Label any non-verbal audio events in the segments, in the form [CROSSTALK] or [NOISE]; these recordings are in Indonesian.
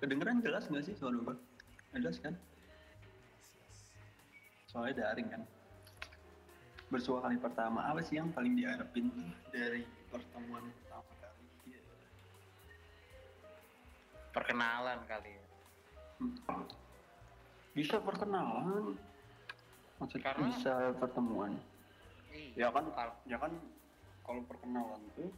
Kedengeran jelas nggak sih suara gue? Jelas kan? Soalnya daring kan. Bersua kali pertama, apa sih yang paling diharapin dari pertemuan pertama kali? Perkenalan kali ya. Hmm. Bisa perkenalan, maksudnya Karena- bisa pertemuan. Iya. Ya kan, ya kan kalau perkenalan tuh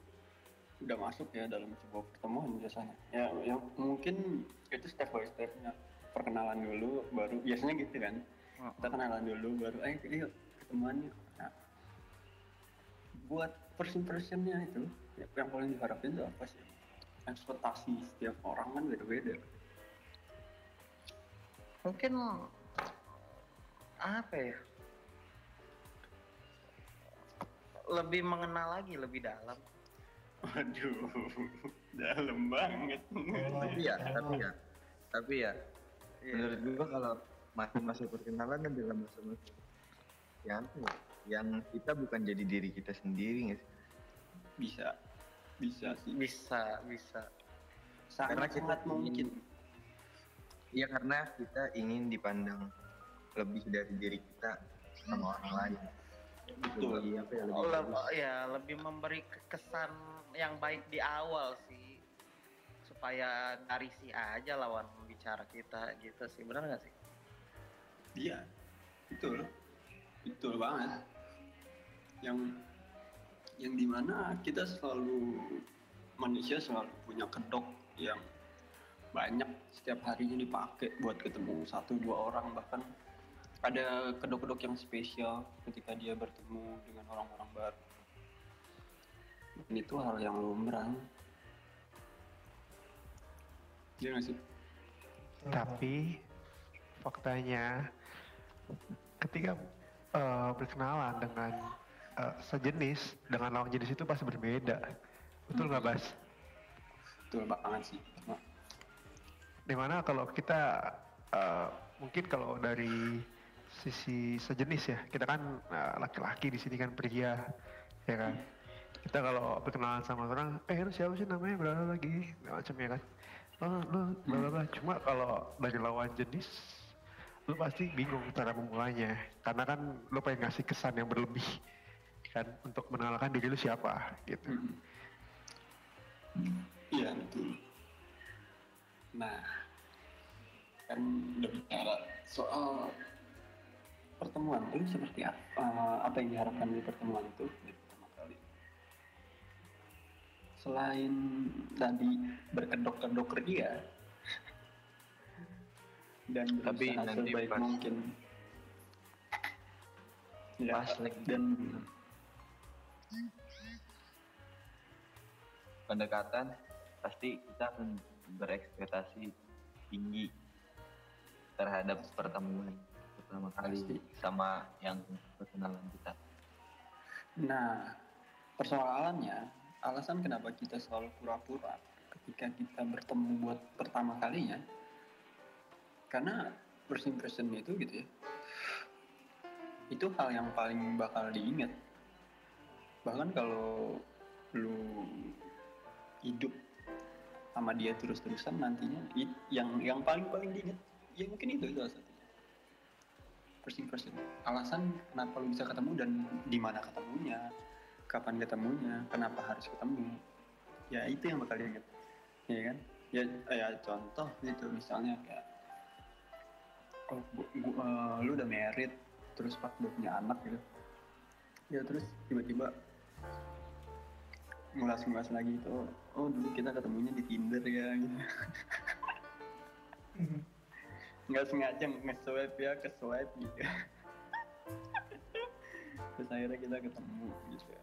udah masuk ya dalam sebuah pertemuan biasanya. Ya, ya mungkin itu step by stepnya. Perkenalan dulu, baru biasanya gitu kan. Kita kenalan dulu, baru ayo, ayo ketemuan yuk. Nah, buat first impressionnya itu, ya, yang paling diharapin itu apa sih? Ekspektasi setiap orang kan beda-beda. Mungkin apa ya? Lebih mengenal lagi lebih dalam. Waduh, [LAUGHS] dalam banget. tapi ya tapi ya tapi ya Iya. menurut gua kalau masa-masa perkenalan adalah masa-masa yang apa ya, yang kita bukan jadi diri kita sendiri nggak sih Bisa, bisa sih. bisa bisa. Sangat, Karena kita sangat mungkin. Iya karena kita ingin dipandang lebih dari diri kita sama orang lain. Betul. Lebih apa ya lebih bagus. ya lebih memberi ke- kesan yang baik di awal sih supaya dari si aja lawan bicara kita gitu sih benar nggak sih Iya, betul, betul banget. Yang yang di mana kita selalu manusia selalu punya kedok yang banyak setiap harinya dipakai buat ketemu satu dua orang bahkan ada kedok-kedok yang spesial ketika dia bertemu dengan orang-orang baru. Dan itu hal yang lumrah. Iya sih? Tapi faktanya ketika eh, berkenalan dengan eh, sejenis dengan lawan jenis itu pasti berbeda. Betul nggak Bas? Betul banget sih. Di mana kalau kita eh, mungkin kalau dari sisi sejenis ya. Kita kan eh, laki-laki di sini kan pria ya kan? Kita kalau berkenalan sama orang eh lu siapa sih namanya? Berapa lagi macam ya kan? Oh lu bla bla bla. Cuma kalau dari lawan jenis lu pasti bingung cara memulainya. Karena kan lu pengen ngasih kesan yang berlebih kan? Untuk mengenalkan diri lu siapa gitu. Mm. Iya betul. Nah, kan berbicara soal pertemuan itu seperti apa? Eh, apa yang diharapkan dari pertemuan itu pertama kali? Selain tadi berkedok-kedok ria dan Tapi nanti sebaik pas- mungkin. Ya, Pas lagi dan pendekatan pasti kita akan berekspektasi tinggi terhadap pertemuan pertama kali sama yang perkenalan kita. Nah, persoalannya, alasan kenapa kita selalu pura-pura ketika kita bertemu buat pertama kalinya, karena first impression itu gitu ya, itu hal yang paling bakal diingat. Bahkan kalau lu hidup sama dia terus-terusan nantinya, yang yang paling paling diingat, ya mungkin itu salah satunya. First impression. Alasan kenapa lu bisa ketemu dan di mana ketemunya, kapan ketemunya, kenapa harus ketemu. Ya itu yang bakal diingat. Ya kan? Ya, ya contoh gitu misalnya kayak oh, bu, bu- eh, lu udah married terus pas udah punya anak gitu. Ya terus tiba-tiba ngulas-ngulas lagi itu oh dulu kita ketemunya di Tinder ya gitu. [LAUGHS] nggak sengaja nge-swipe ya ke swipe gitu. Terus akhirnya kita ketemu gitu ya.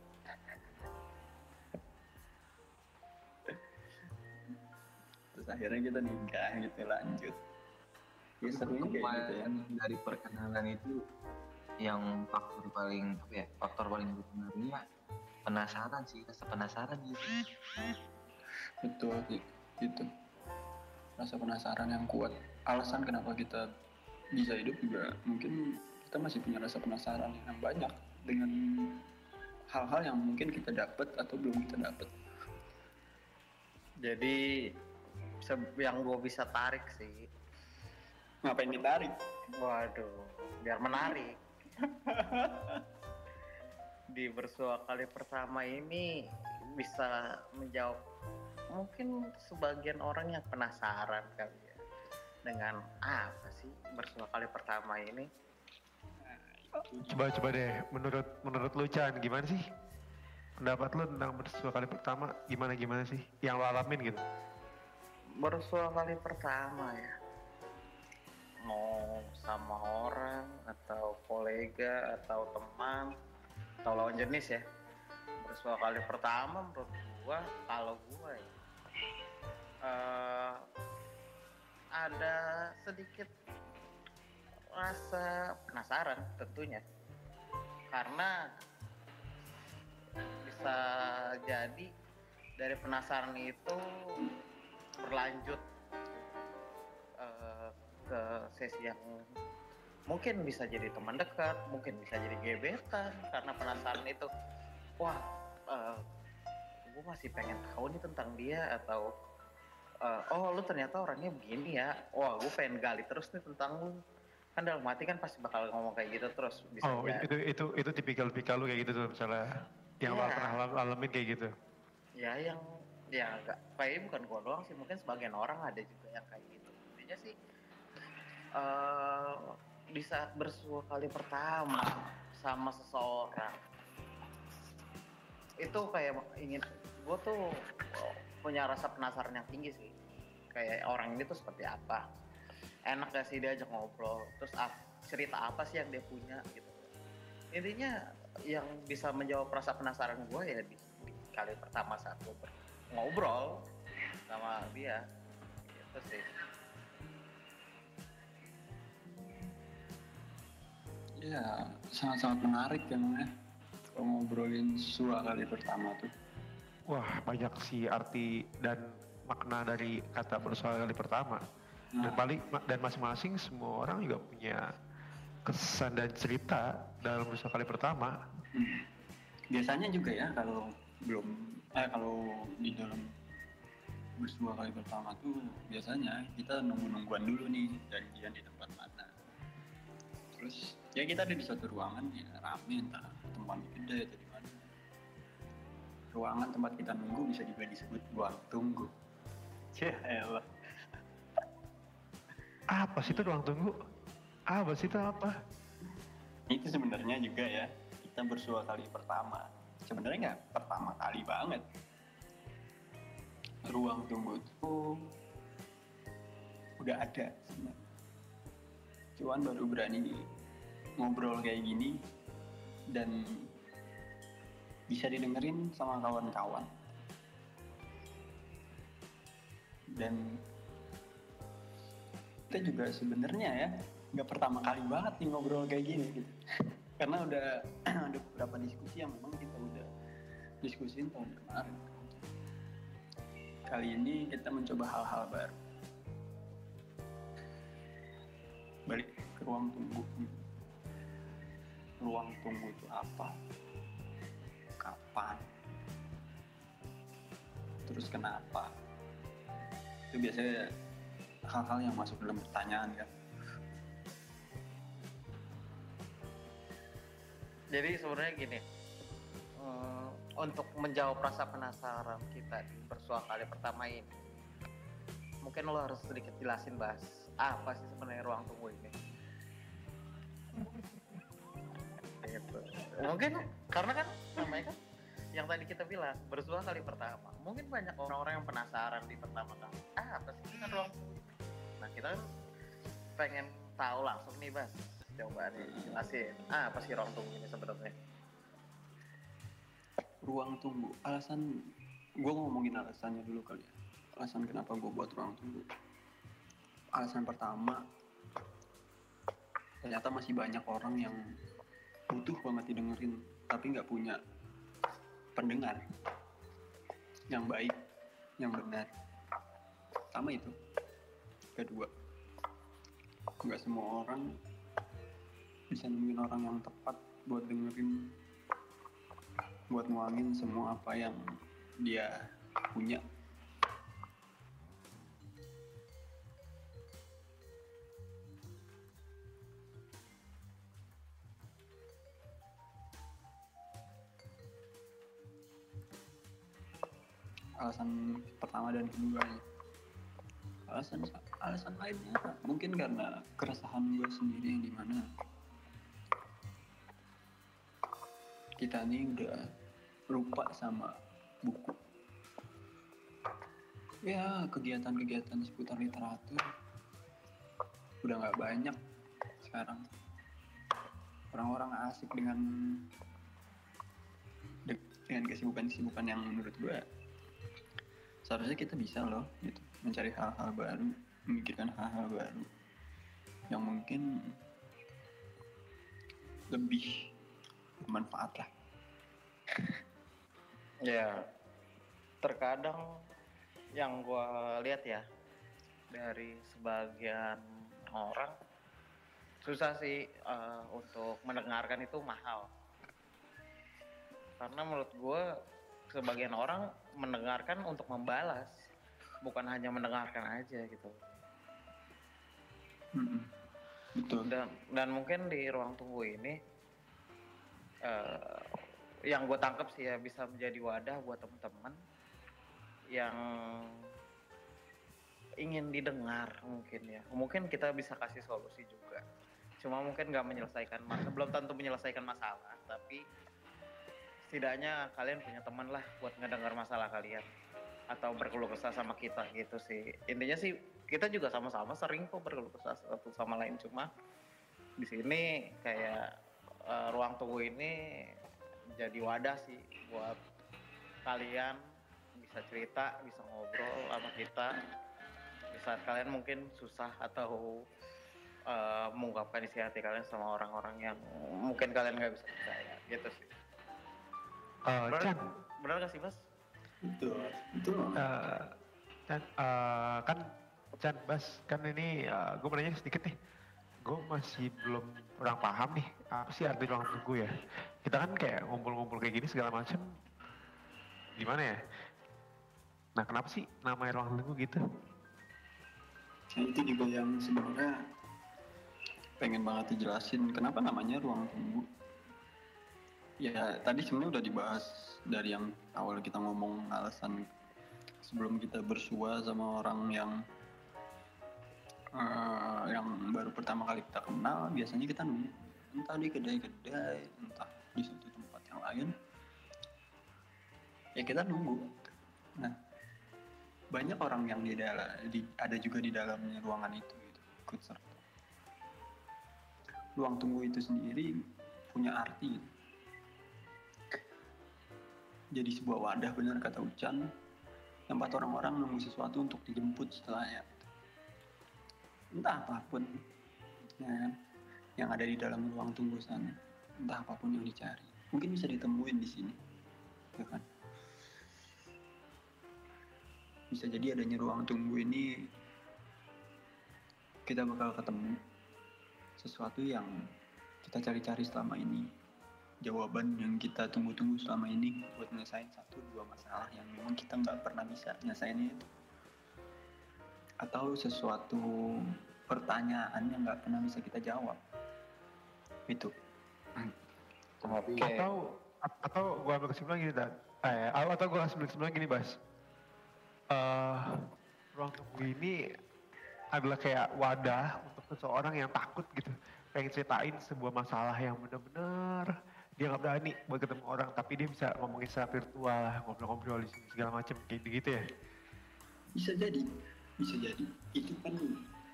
Terus akhirnya kita nikah gitu lanjut. Ya serunya kayak gitu ya. dari perkenalan itu yang faktor paling apa ya faktor paling berpengaruhnya penasaran sih rasa penasaran gitu. Betul sih gitu rasa penasaran yang kuat. Alasan kenapa kita bisa hidup juga mungkin kita masih punya rasa penasaran yang banyak dengan hal-hal yang mungkin kita dapat atau belum kita dapat jadi yang gue bisa tarik sih. Ngapain ditarik? waduh biar menarik. Di bersua kali pertama ini bisa menjawab mungkin sebagian orang yang penasaran kali ya dengan apa sih bersua kali pertama ini Coba coba deh, menurut menurut lu Chan gimana sih? Pendapat lu tentang bersua kali pertama gimana gimana sih? Yang lo alamin gitu? bersua kali pertama ya mau sama orang atau kolega atau teman atau lawan jenis ya bersua kali pertama menurut gua kalau gua ya eh, ada sedikit rasa penasaran tentunya. Karena bisa jadi dari penasaran itu berlanjut eh, ke sesi yang mungkin bisa jadi teman dekat, mungkin bisa jadi gebetan karena penasaran itu, wah, gue masih pengen tahu nih tentang dia atau eh, oh lu ternyata orangnya begini ya, wah gue pengen gali terus nih tentang lu kan dalam hati kan pasti bakal ngomong kayak gitu terus bisa Oh jadi. itu itu itu tipikal-tipikal lu kayak gitu tuh misalnya yang Iya. pernah alam- alamin kayak gitu. ya yang ya agak kayaknya bukan gua doang sih mungkin sebagian orang ada juga yang kayak gitu intinya sih eh di saat bersua kali pertama sama seseorang itu kayak ingin gue tuh punya rasa penasaran yang tinggi sih. Kayak orang ini tuh seperti apa? Enak gak sih diajak ngobrol? Terus ap- cerita apa sih yang dia punya gitu. Intinya yang bisa menjawab rasa penasaran gue ya di, di kali pertama saat gue ngobrol sama dia. Gitu sih. Ya, sangat-sangat menarik emang ya. Kalau ngobrolin sua kali pertama tuh. Wah banyak sih arti dan makna dari kata bersua kali pertama. Dan Nah, paling dan masing-masing semua orang juga punya kesan dan cerita dalam bersua kali pertama. hmm. biasanya juga ya kalau belum eh kalau di dalam bersua kali pertama tuh biasanya kita nunggu-nungguan dulu nih janjian di tempat mana. Terus ya kita ada di suatu ruangan ya rame entah tempat gede atau di mana. Ruangan tempat kita nunggu bisa juga disebut ruang tunggu. Ya elah. Apa sih itu ruang tunggu? Apa sih itu apa? itu sebenarnya juga ya kita bersua kali pertama sebenarnya nggak pertama kali banget ruang tunggu itu udah ada sebenarnya cuman baru berani ngobrol kayak gini dan bisa didengerin sama kawan-kawan. Dan kita juga sebenarnya ya nggak pertama kali banget nih ngobrol kayak gini gitu. [LAUGHS] Karena udah [CLEARS THROAT] ada beberapa diskusi yang memang kita udah diskusin tahun kemarin. Kali ini kita mencoba hal-hal baru. Balik ke ruang tunggu. Ruang tunggu itu apa kapan terus kenapa? Itu biasanya hal-hal yang masuk dalam pertanyaan kan? Jadi sebenarnya gini eh, untuk menjawab rasa penasaran kita di bersua kali pertama ini mungkin lo harus sedikit jelasin bahas apa sih sebenarnya ruang tunggu ini gitu. mungkin karena kan namanya kan yang tadi kita bilang bersua kali pertama. Mungkin banyak orang-orang yang penasaran di pertama kali ah apa sih kan ruang ini? nah kita kan pengen tahu langsung nih bas. Coba dijelasin ah, apa sih ruang tunggu ini sebenarnya? Ruang tunggu. Alasan gue ngomongin alasannya dulu kali ya. Alasan kenapa gue buat ruang tunggu. Alasan pertama ternyata masih banyak orang yang butuh banget didengerin tapi nggak punya pendengar yang baik yang benar. Sama itu kedua. Nggak semua orang bisa nemuin orang yang tepat buat dengerin buat nuangin semua apa yang dia punya pertama dan kedua ya. alasan alasan lainnya mungkin karena keresahan gue sendiri yang di mana kita nih udah lupa sama buku ya kegiatan-kegiatan seputar literatur udah nggak banyak sekarang orang-orang asik dengan de- dengan kesibukan-kesibukan yang menurut gue seharusnya kita bisa loh gitu mencari hal-hal baru memikirkan hal-hal baru yang mungkin lebih bermanfaat lah [LAUGHS] Ya, terkadang yang gue lihat ya dari sebagian orang susah sih eh, untuk mendengarkan itu mahal. Karena menurut gue sebagian orang mendengarkan untuk membalas, bukan hanya mendengarkan aja gitu. Mm-mm. betul Dan dan mungkin di ruang tunggu ini eh, yang gue tangkap sih ya bisa menjadi wadah buat teman-teman yang ingin didengar mungkin ya mungkin kita bisa kasih solusi juga cuma mungkin nggak menyelesaikan masalah belum tentu menyelesaikan masalah tapi setidaknya kalian punya teman lah buat ngedengar masalah kalian. Atau berkeluh kesah sama kita gitu sih. Intinya sih kita juga sama-sama sering kok berkeluh kesah satu sama lain. Cuma di sini kayak eh, ruang tunggu ini jadi wadah sih buat kalian. Bisa cerita bisa ngobrol sama kita. Di saat kalian mungkin susah atau eh, mengungkapkan isi hati kalian sama orang-orang yang mungkin kalian nggak bisa percaya. Gitu sih Eh, Bener- Chan, benar gak sih mas? betul betul eh, Chan, eh, kan Chan, Bas, kan ini gue mau nanya sedikit nih. Gue masih belum kurang paham nih, apa sih arti ruang tunggu ya? Kita kan kayak ngumpul-ngumpul kayak gini segala macam, gimana ya? Nah kenapa sih namanya ruang tunggu gitu? Nah, itu juga yang sebenarnya pengen banget dijelasin kenapa namanya ruang tunggu. Ya tadi sebenarnya udah dibahas dari yang awal kita ngomong alasan sebelum kita bersua sama orang yang eh, yang baru pertama kali kita kenal. Biasanya kita entah di kedai-kedai entah di suatu tempat yang lain. Ya kita nunggu. Nah banyak orang yang di dalam di, ada juga di dalamnya ruangan itu gitu, ikut serta. Ruang tunggu itu sendiri punya arti jadi sebuah wadah benar kata Ucan tempat orang-orang nunggu sesuatu untuk dijemput setelahnya entah apa pun ya kan, yang ada di dalam ruang tunggu sana entah apa pun yang dicari. Mungkin bisa ditemuin di sini ya kan. Bisa jadi adanya ruang tunggu ini kita bakal ketemu sesuatu yang kita cari-cari selama ini jawaban yang kita tunggu-tunggu selama ini buat nyelesain satu dua masalah yang memang kita nggak pernah bisa nyelesainnya itu. Atau sesuatu pertanyaan yang nggak pernah bisa kita jawab. Itu. Oke. Atau atau gue ambil kesimpulan gini dan eh, atau gue ambil kesimpulan gini Bas. Eh ruang tunggu ini adalah kayak wadah untuk seseorang yang takut gitu. Pengen ceritain sebuah masalah yang benar-benar dia nggak berani buat ketemu orang tapi dia bisa ngomongin secara virtual ngobrol-ngobrol segala macam kayak gitu ya? Bisa jadi bisa jadi. Itu kan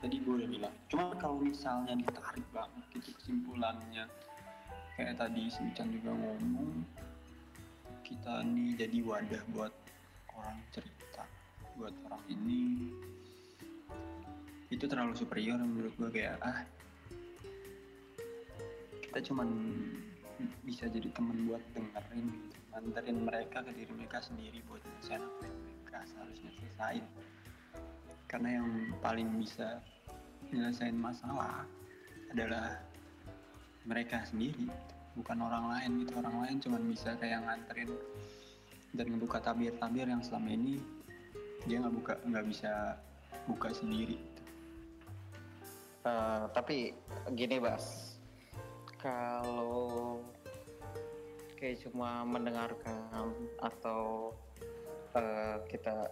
tadi gue udah bilang. Cuma kalau misalnya ditarik banget gitu kesimpulannya kayak tadi si Ucan juga ngomong kita nih jadi wadah buat orang cerita buat orang ini. Itu terlalu superior menurut gue kayak ah kita cuman bisa jadi temen buat dengerin gitu. Mereka ke diri mereka sendiri buat nyelesain apa yang mereka seharusnya selesain. Karena yang paling bisa nyelesain masalah adalah mereka sendiri bukan orang lain gitu. Orang lain cuman bisa kayak nganterin dan ngebuka tabir-tabir yang selama ini dia nggak buka nggak bisa buka sendiri. Eh, tapi gini Bas, kalau kayak cuma mendengarkan atau eh, kita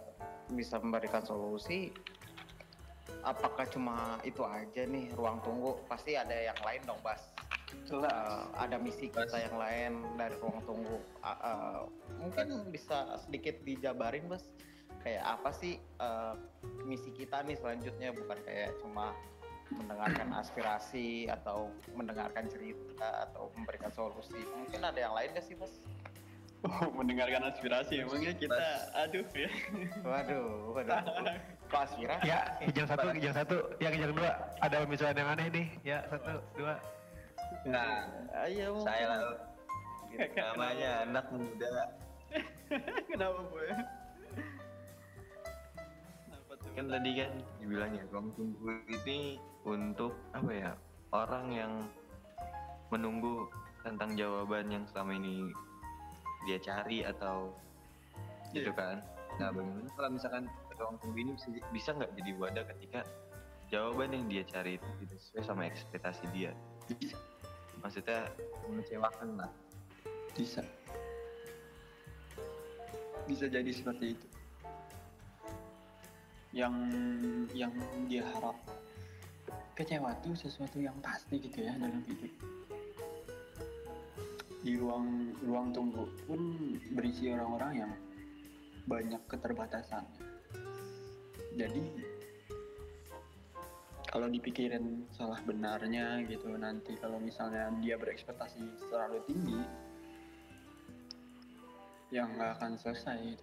bisa memberikan solusi apakah cuma itu aja nih ruang tunggu? Pasti ada yang lain dong bas. Jelas Eh, ada misi kita yang lain dari ruang tunggu. A- eh, mungkin bisa sedikit dijabarin bas. Kayak apa sih eh, misi kita nih selanjutnya? Bukan kayak cuma mendengarkan aspirasi atau mendengarkan cerita atau memberikan solusi. Mungkin ada yang lain gak sih bos oh, mendengarkan aspirasi emangnya kita? Aduh ya. Waduh waduh. Kok aspirasi? Ya, kijang satu, kijang satu, ya kijang dua. Ada pemisahan yang aneh nih. Ya, satu, dua. Nah, ayo saya lah. [LAUGHS] Namanya anak muda. [LAUGHS] Kenapa boy kenapa tuh kan tadi kan dibilangnya ruang tunggu ini untuk apa ya orang yang menunggu tentang jawaban yang selama ini dia cari atau gitu Iya. kan. Nah bagaimana kalau misalkan ruang tunggu ini bisa bisa nggak jadi wadah ketika jawaban yang dia cari itu tidak sesuai sama ekspektasi dia? Bisa. Maksudnya mengecewakan lah. Bisa. Bisa jadi seperti itu. Yang yang dia harap kecewa tuh sesuatu yang pasti gitu ya dalam hidup. Di ruang ruang tunggu pun berisi orang-orang yang banyak keterbatasan. Jadi kalau dipikirin salah benarnya gitu nanti kalau misalnya dia berekspektasi terlalu tinggi yang nggak akan selesai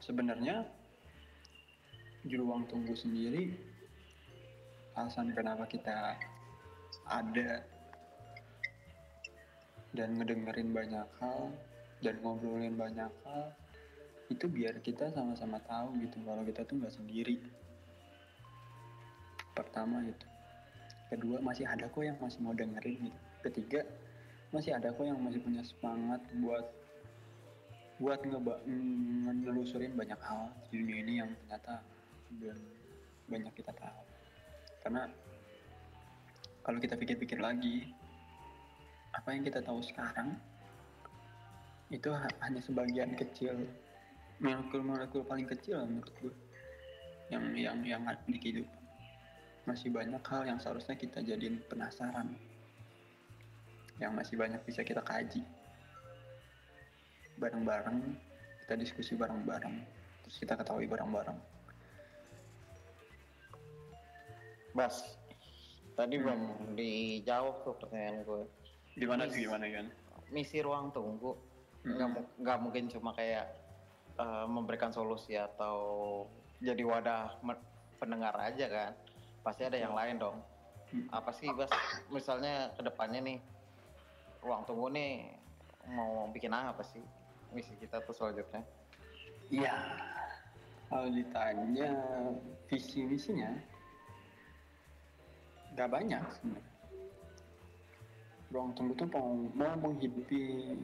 sebenarnya di ruang tunggu sendiri alasan kenapa kita ada dan ngedengerin banyak hal dan ngobrolin banyak hal itu biar kita sama-sama tahu gitu kalau kita tuh nggak sendiri. Pertama itu. Kedua masih ada kok yang masih mau dengerin gitu. Ketiga masih ada kok yang masih punya semangat buat buat ngeba ngenelusurin banyak hal di dunia ini yang ternyata belum banyak kita tahu karena kalau kita pikir-pikir lagi apa yang kita tahu sekarang itu ha- hanya sebagian kecil molekul-molekul paling kecil menurut gue yang yang yang di kehidupan. Masih banyak hal yang seharusnya kita jadiin penasaran. Yang masih banyak bisa kita kaji. Bareng-bareng kita diskusi bareng-bareng. Terus kita ketahui bareng-bareng bas tadi Hmm. belum dijawab tuh pertanyaan gue. Gimana Mis- sih gimana? kan misi ruang tunggu. Hmm. nggak mu- nggak mungkin cuma kayak eh, memberikan solusi atau jadi wadah pendengar aja kan. Pasti ada yang lain dong. Hmm. apa sih bas? Misalnya ke depannya nih ruang tunggu nih mau bikin apa sih misi kita tuh selanjutnya? Iya, kalau ditanya visi misinya nggak banyak sebenarnya. Ruang tunggu tuh mau, mau menghidupi,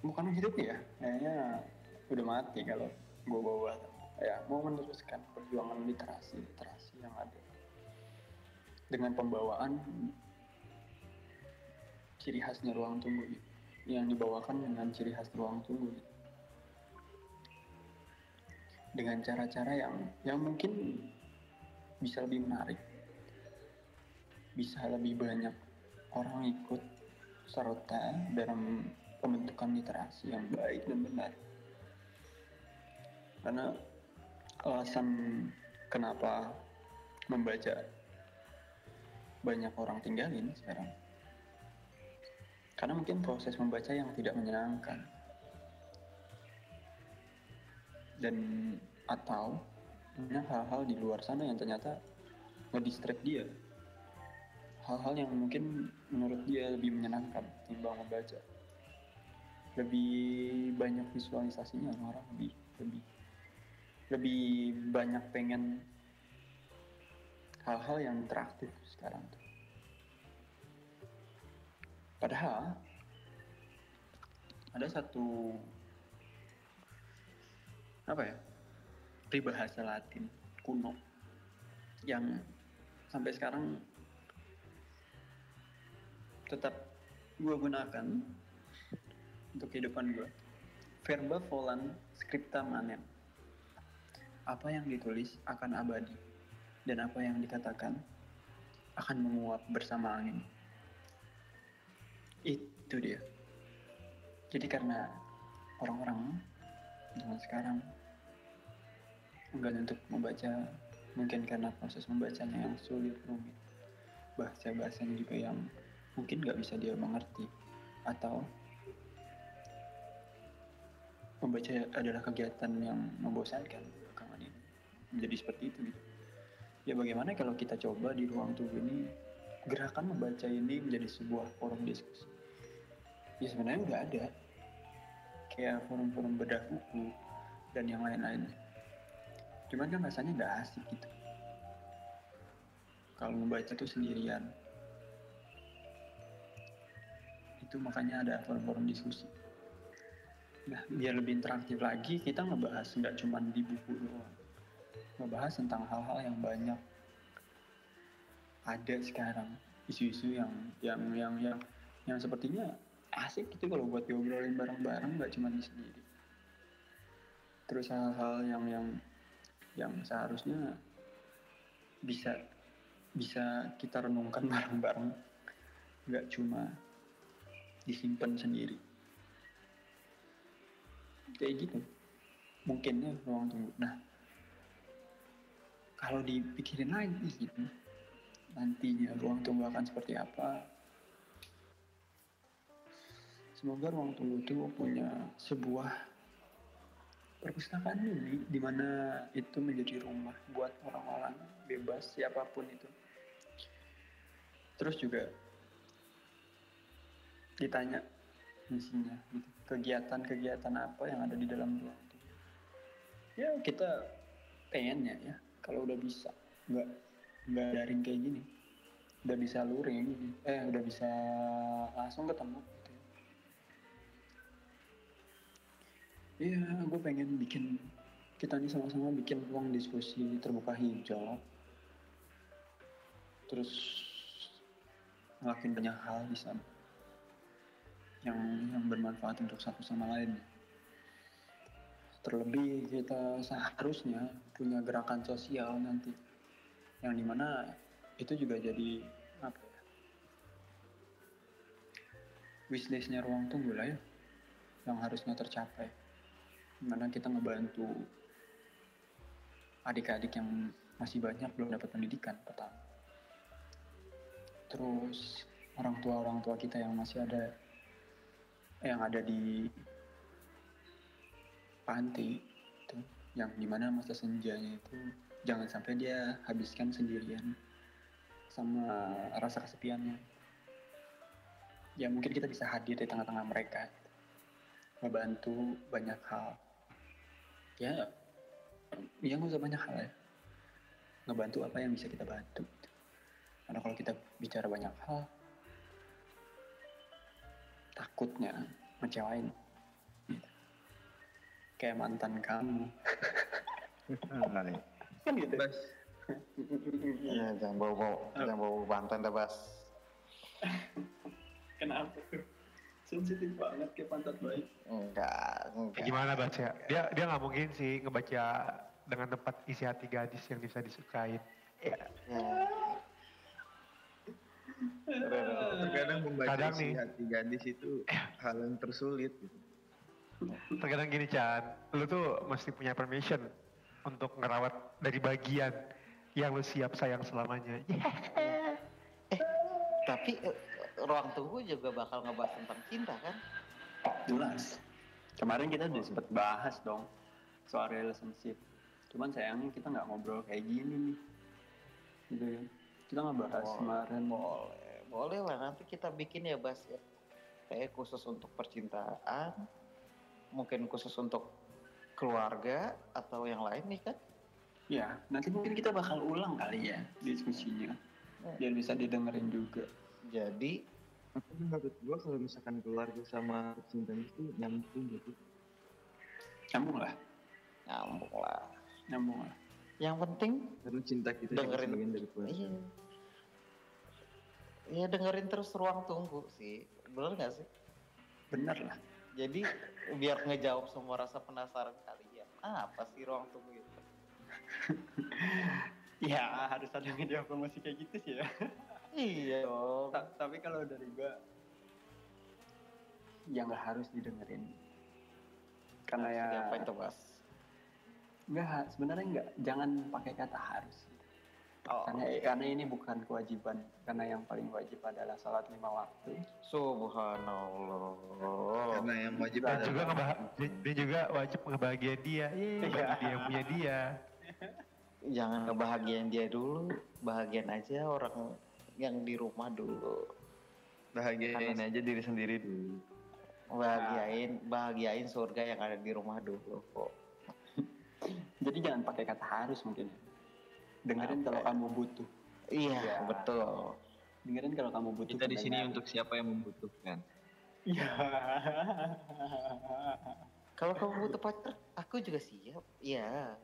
bukan menghidupi ya, kayaknya udah mati kalau gue bawa. Ya, mau meneruskan perjuangan literasi literasi yang ada dengan pembawaan ciri khasnya ruang tunggu yang dibawakan dengan ciri khas ruang tunggu dengan cara-cara yang yang mungkin bisa lebih menarik bisa lebih banyak orang ikut serta dalam pembentukan literasi yang baik dan benar. Karena alasan kenapa membaca banyak orang tinggalin sekarang? Karena mungkin proses membaca yang tidak menyenangkan. Dan atau hal-hal di luar sana yang ternyata ngedistract dia hal-hal yang mungkin menurut dia lebih menyenangkan timbang membaca lebih banyak visualisasinya orang lebih lebih lebih banyak pengen hal-hal yang interaktif sekarang tuh. Padahal ada satu apa ya peribahasa Latin kuno yang sampai sekarang tetap gue gunakan untuk kehidupan gue verba volant scripta manem. Apa yang ditulis akan abadi dan apa yang dikatakan akan menguap bersama angin. Itu dia. Jadi karena orang-orang zaman sekarang enggan untuk membaca mungkin karena proses membacanya yang sulit rumit bahasa bahasanya juga yang mungkin nggak bisa dia mengerti. Atau membaca adalah kegiatan yang membosankan belakangan ini. Menjadi seperti itu gitu. ya bagaimana kalau kita coba di ruang tunggu ini gerakan membaca ini menjadi sebuah forum diskusi? Ya sebenarnya udah ada. Kayak forum-forum bedah buku dan yang lain-lain. Cuman kan rasanya nggak asik gitu. Kalau membaca tuh sendirian itu makanya ada forum-forum diskusi. Nah biar lebih interaktif lagi kita ngebahas nggak cuma di buku doang. Ngebahas tentang hal-hal yang banyak ada sekarang. Isu-isu yang yang yang yang yang sepertinya asik gitu kalau buat diobrolin bareng-bareng nggak cuma di sendiri. Terus hal-hal yang yang yang seharusnya bisa bisa kita renungkan [LAUGHS] bareng-bareng. Nggak cuma disimpan sendiri. Kayak gitu. Mungkin ya ruang tunggu. Nah kalau dipikirin lagi gitu nantinya ruang tunggu akan seperti apa? Semoga ruang tunggu itu punya sebuah perpustakaan ini di mana itu menjadi rumah buat orang-orang bebas siapa pun itu. Terus juga ditanya misinya gitu kegiatan-kegiatan apa yang ada di dalam ruang itu ya kita pengennya ya kalau udah bisa nggak nggak daring kayak gini udah bisa luring eh udah bisa langsung ketemu gitu. Iya, gue pengen bikin kita nih sama-sama bikin ruang diskusi terbuka hijau. Terus ngelakuin banyak hal di sana yang yang bermanfaat untuk satu sama lain. Terlebih kita seharusnya punya gerakan sosial nanti yang di mana itu juga jadi apa ya wishlistnya ruang tunggu lah ya yang harusnya tercapai di mana kita ngebantu adik-adik yang masih banyak belum dapat pendidikan pertama terus orang tua orang tua kita yang masih ada yang ada di panti itu yang di mana masa senjanya itu jangan sampai dia habiskan sendirian sama rasa kesepiannya. Ya mungkin kita bisa hadir di tengah-tengah mereka. Ngebantu banyak hal. Ya ya nggak banyak hal ya. Ngebantu apa yang bisa kita bantu. Karena kalau kita bicara banyak hal takutnya ngecewain kayak mantan kamu [LAUGHS] kan gitu Bas, Iya, jangan bawa bawa, jangan bawa bantuan dah bas. [LAUGHS] kenapa sensitif banget kayak pantat baik Enggak, Ya, enggak. gimana baca? Dia dia nggak mungkin sih ngebaca dengan tempat isi hati gadis yang bisa disukain. Ya, Ya. Udah, udah, udah. terkadang membaca Kadang isi nih. hati gadis itu hal yang tersulit. gitu. terkadang gini Chan, lu tuh mesti punya permission untuk ngerawat dari bagian yang lu siap sayang selamanya. Yeah. [LAUGHS] Tapi eh, ruang tunggu juga bakal ngebahas tentang cinta kan? jelas kemarin kita udah sempet bahas dong soal relationship cuman sayangnya kita nggak ngobrol kayak gini nih gitu ya kita nggak bahas kemarin Boleh, boleh lah nanti kita bikin ya bas ya. Kayak khusus untuk percintaan, mungkin khusus untuk keluarga atau yang lain nih kan? ya nanti mungkin kita bakal ulang kali ya diskusinya biar bisa didengerin juga Jadi Tapi menurut gua kalau misalkan keluarga sama percintaan itu nyambung gitu. nyambung lah nyambung lah. nyambung lah Yang penting Karena cinta kita Dengerin. dari keluarga. Iya. Iya dengerin terus ruang tunggu sih. Bener gak sih? bener lah Jadi biar ngejawab semua rasa penasaran kalian. Apa sih ruang tunggu itu? [LAUGHS] ya harus ada media promosi kayak gitu sih ya Iya dong. Ta- tapi kalau dari gua ya nggak harus didengerin karena ya apa itu mas? nggak sebenarnya nggak jangan pakai kata harus Oh, karena karena ini bukan kewajiban karena yang paling wajib adalah sholat lima waktu subhanallah. Karena yang wajib Dan Ada. juga ngebah dia, dia juga wajib ngebahagiain dia. Yeay, bagi dia yang punya dia. Jangan ngebahagiain dia dulu, bahagian aja orang yang di rumah dulu. bahagiain Karena- aja diri sendiri dulu. Bahagiain, bahagiain surga yang ada di rumah dulu kok. jadi jangan pakai kata harus mungkin dengerin kalau kamu butuh Iya, Ya. betul. dengerin kalau kamu butuh Kita di sini untuk siapa yang membutuhkan. Iya. Kalau kamu butuh pacar, aku juga siap. Iya.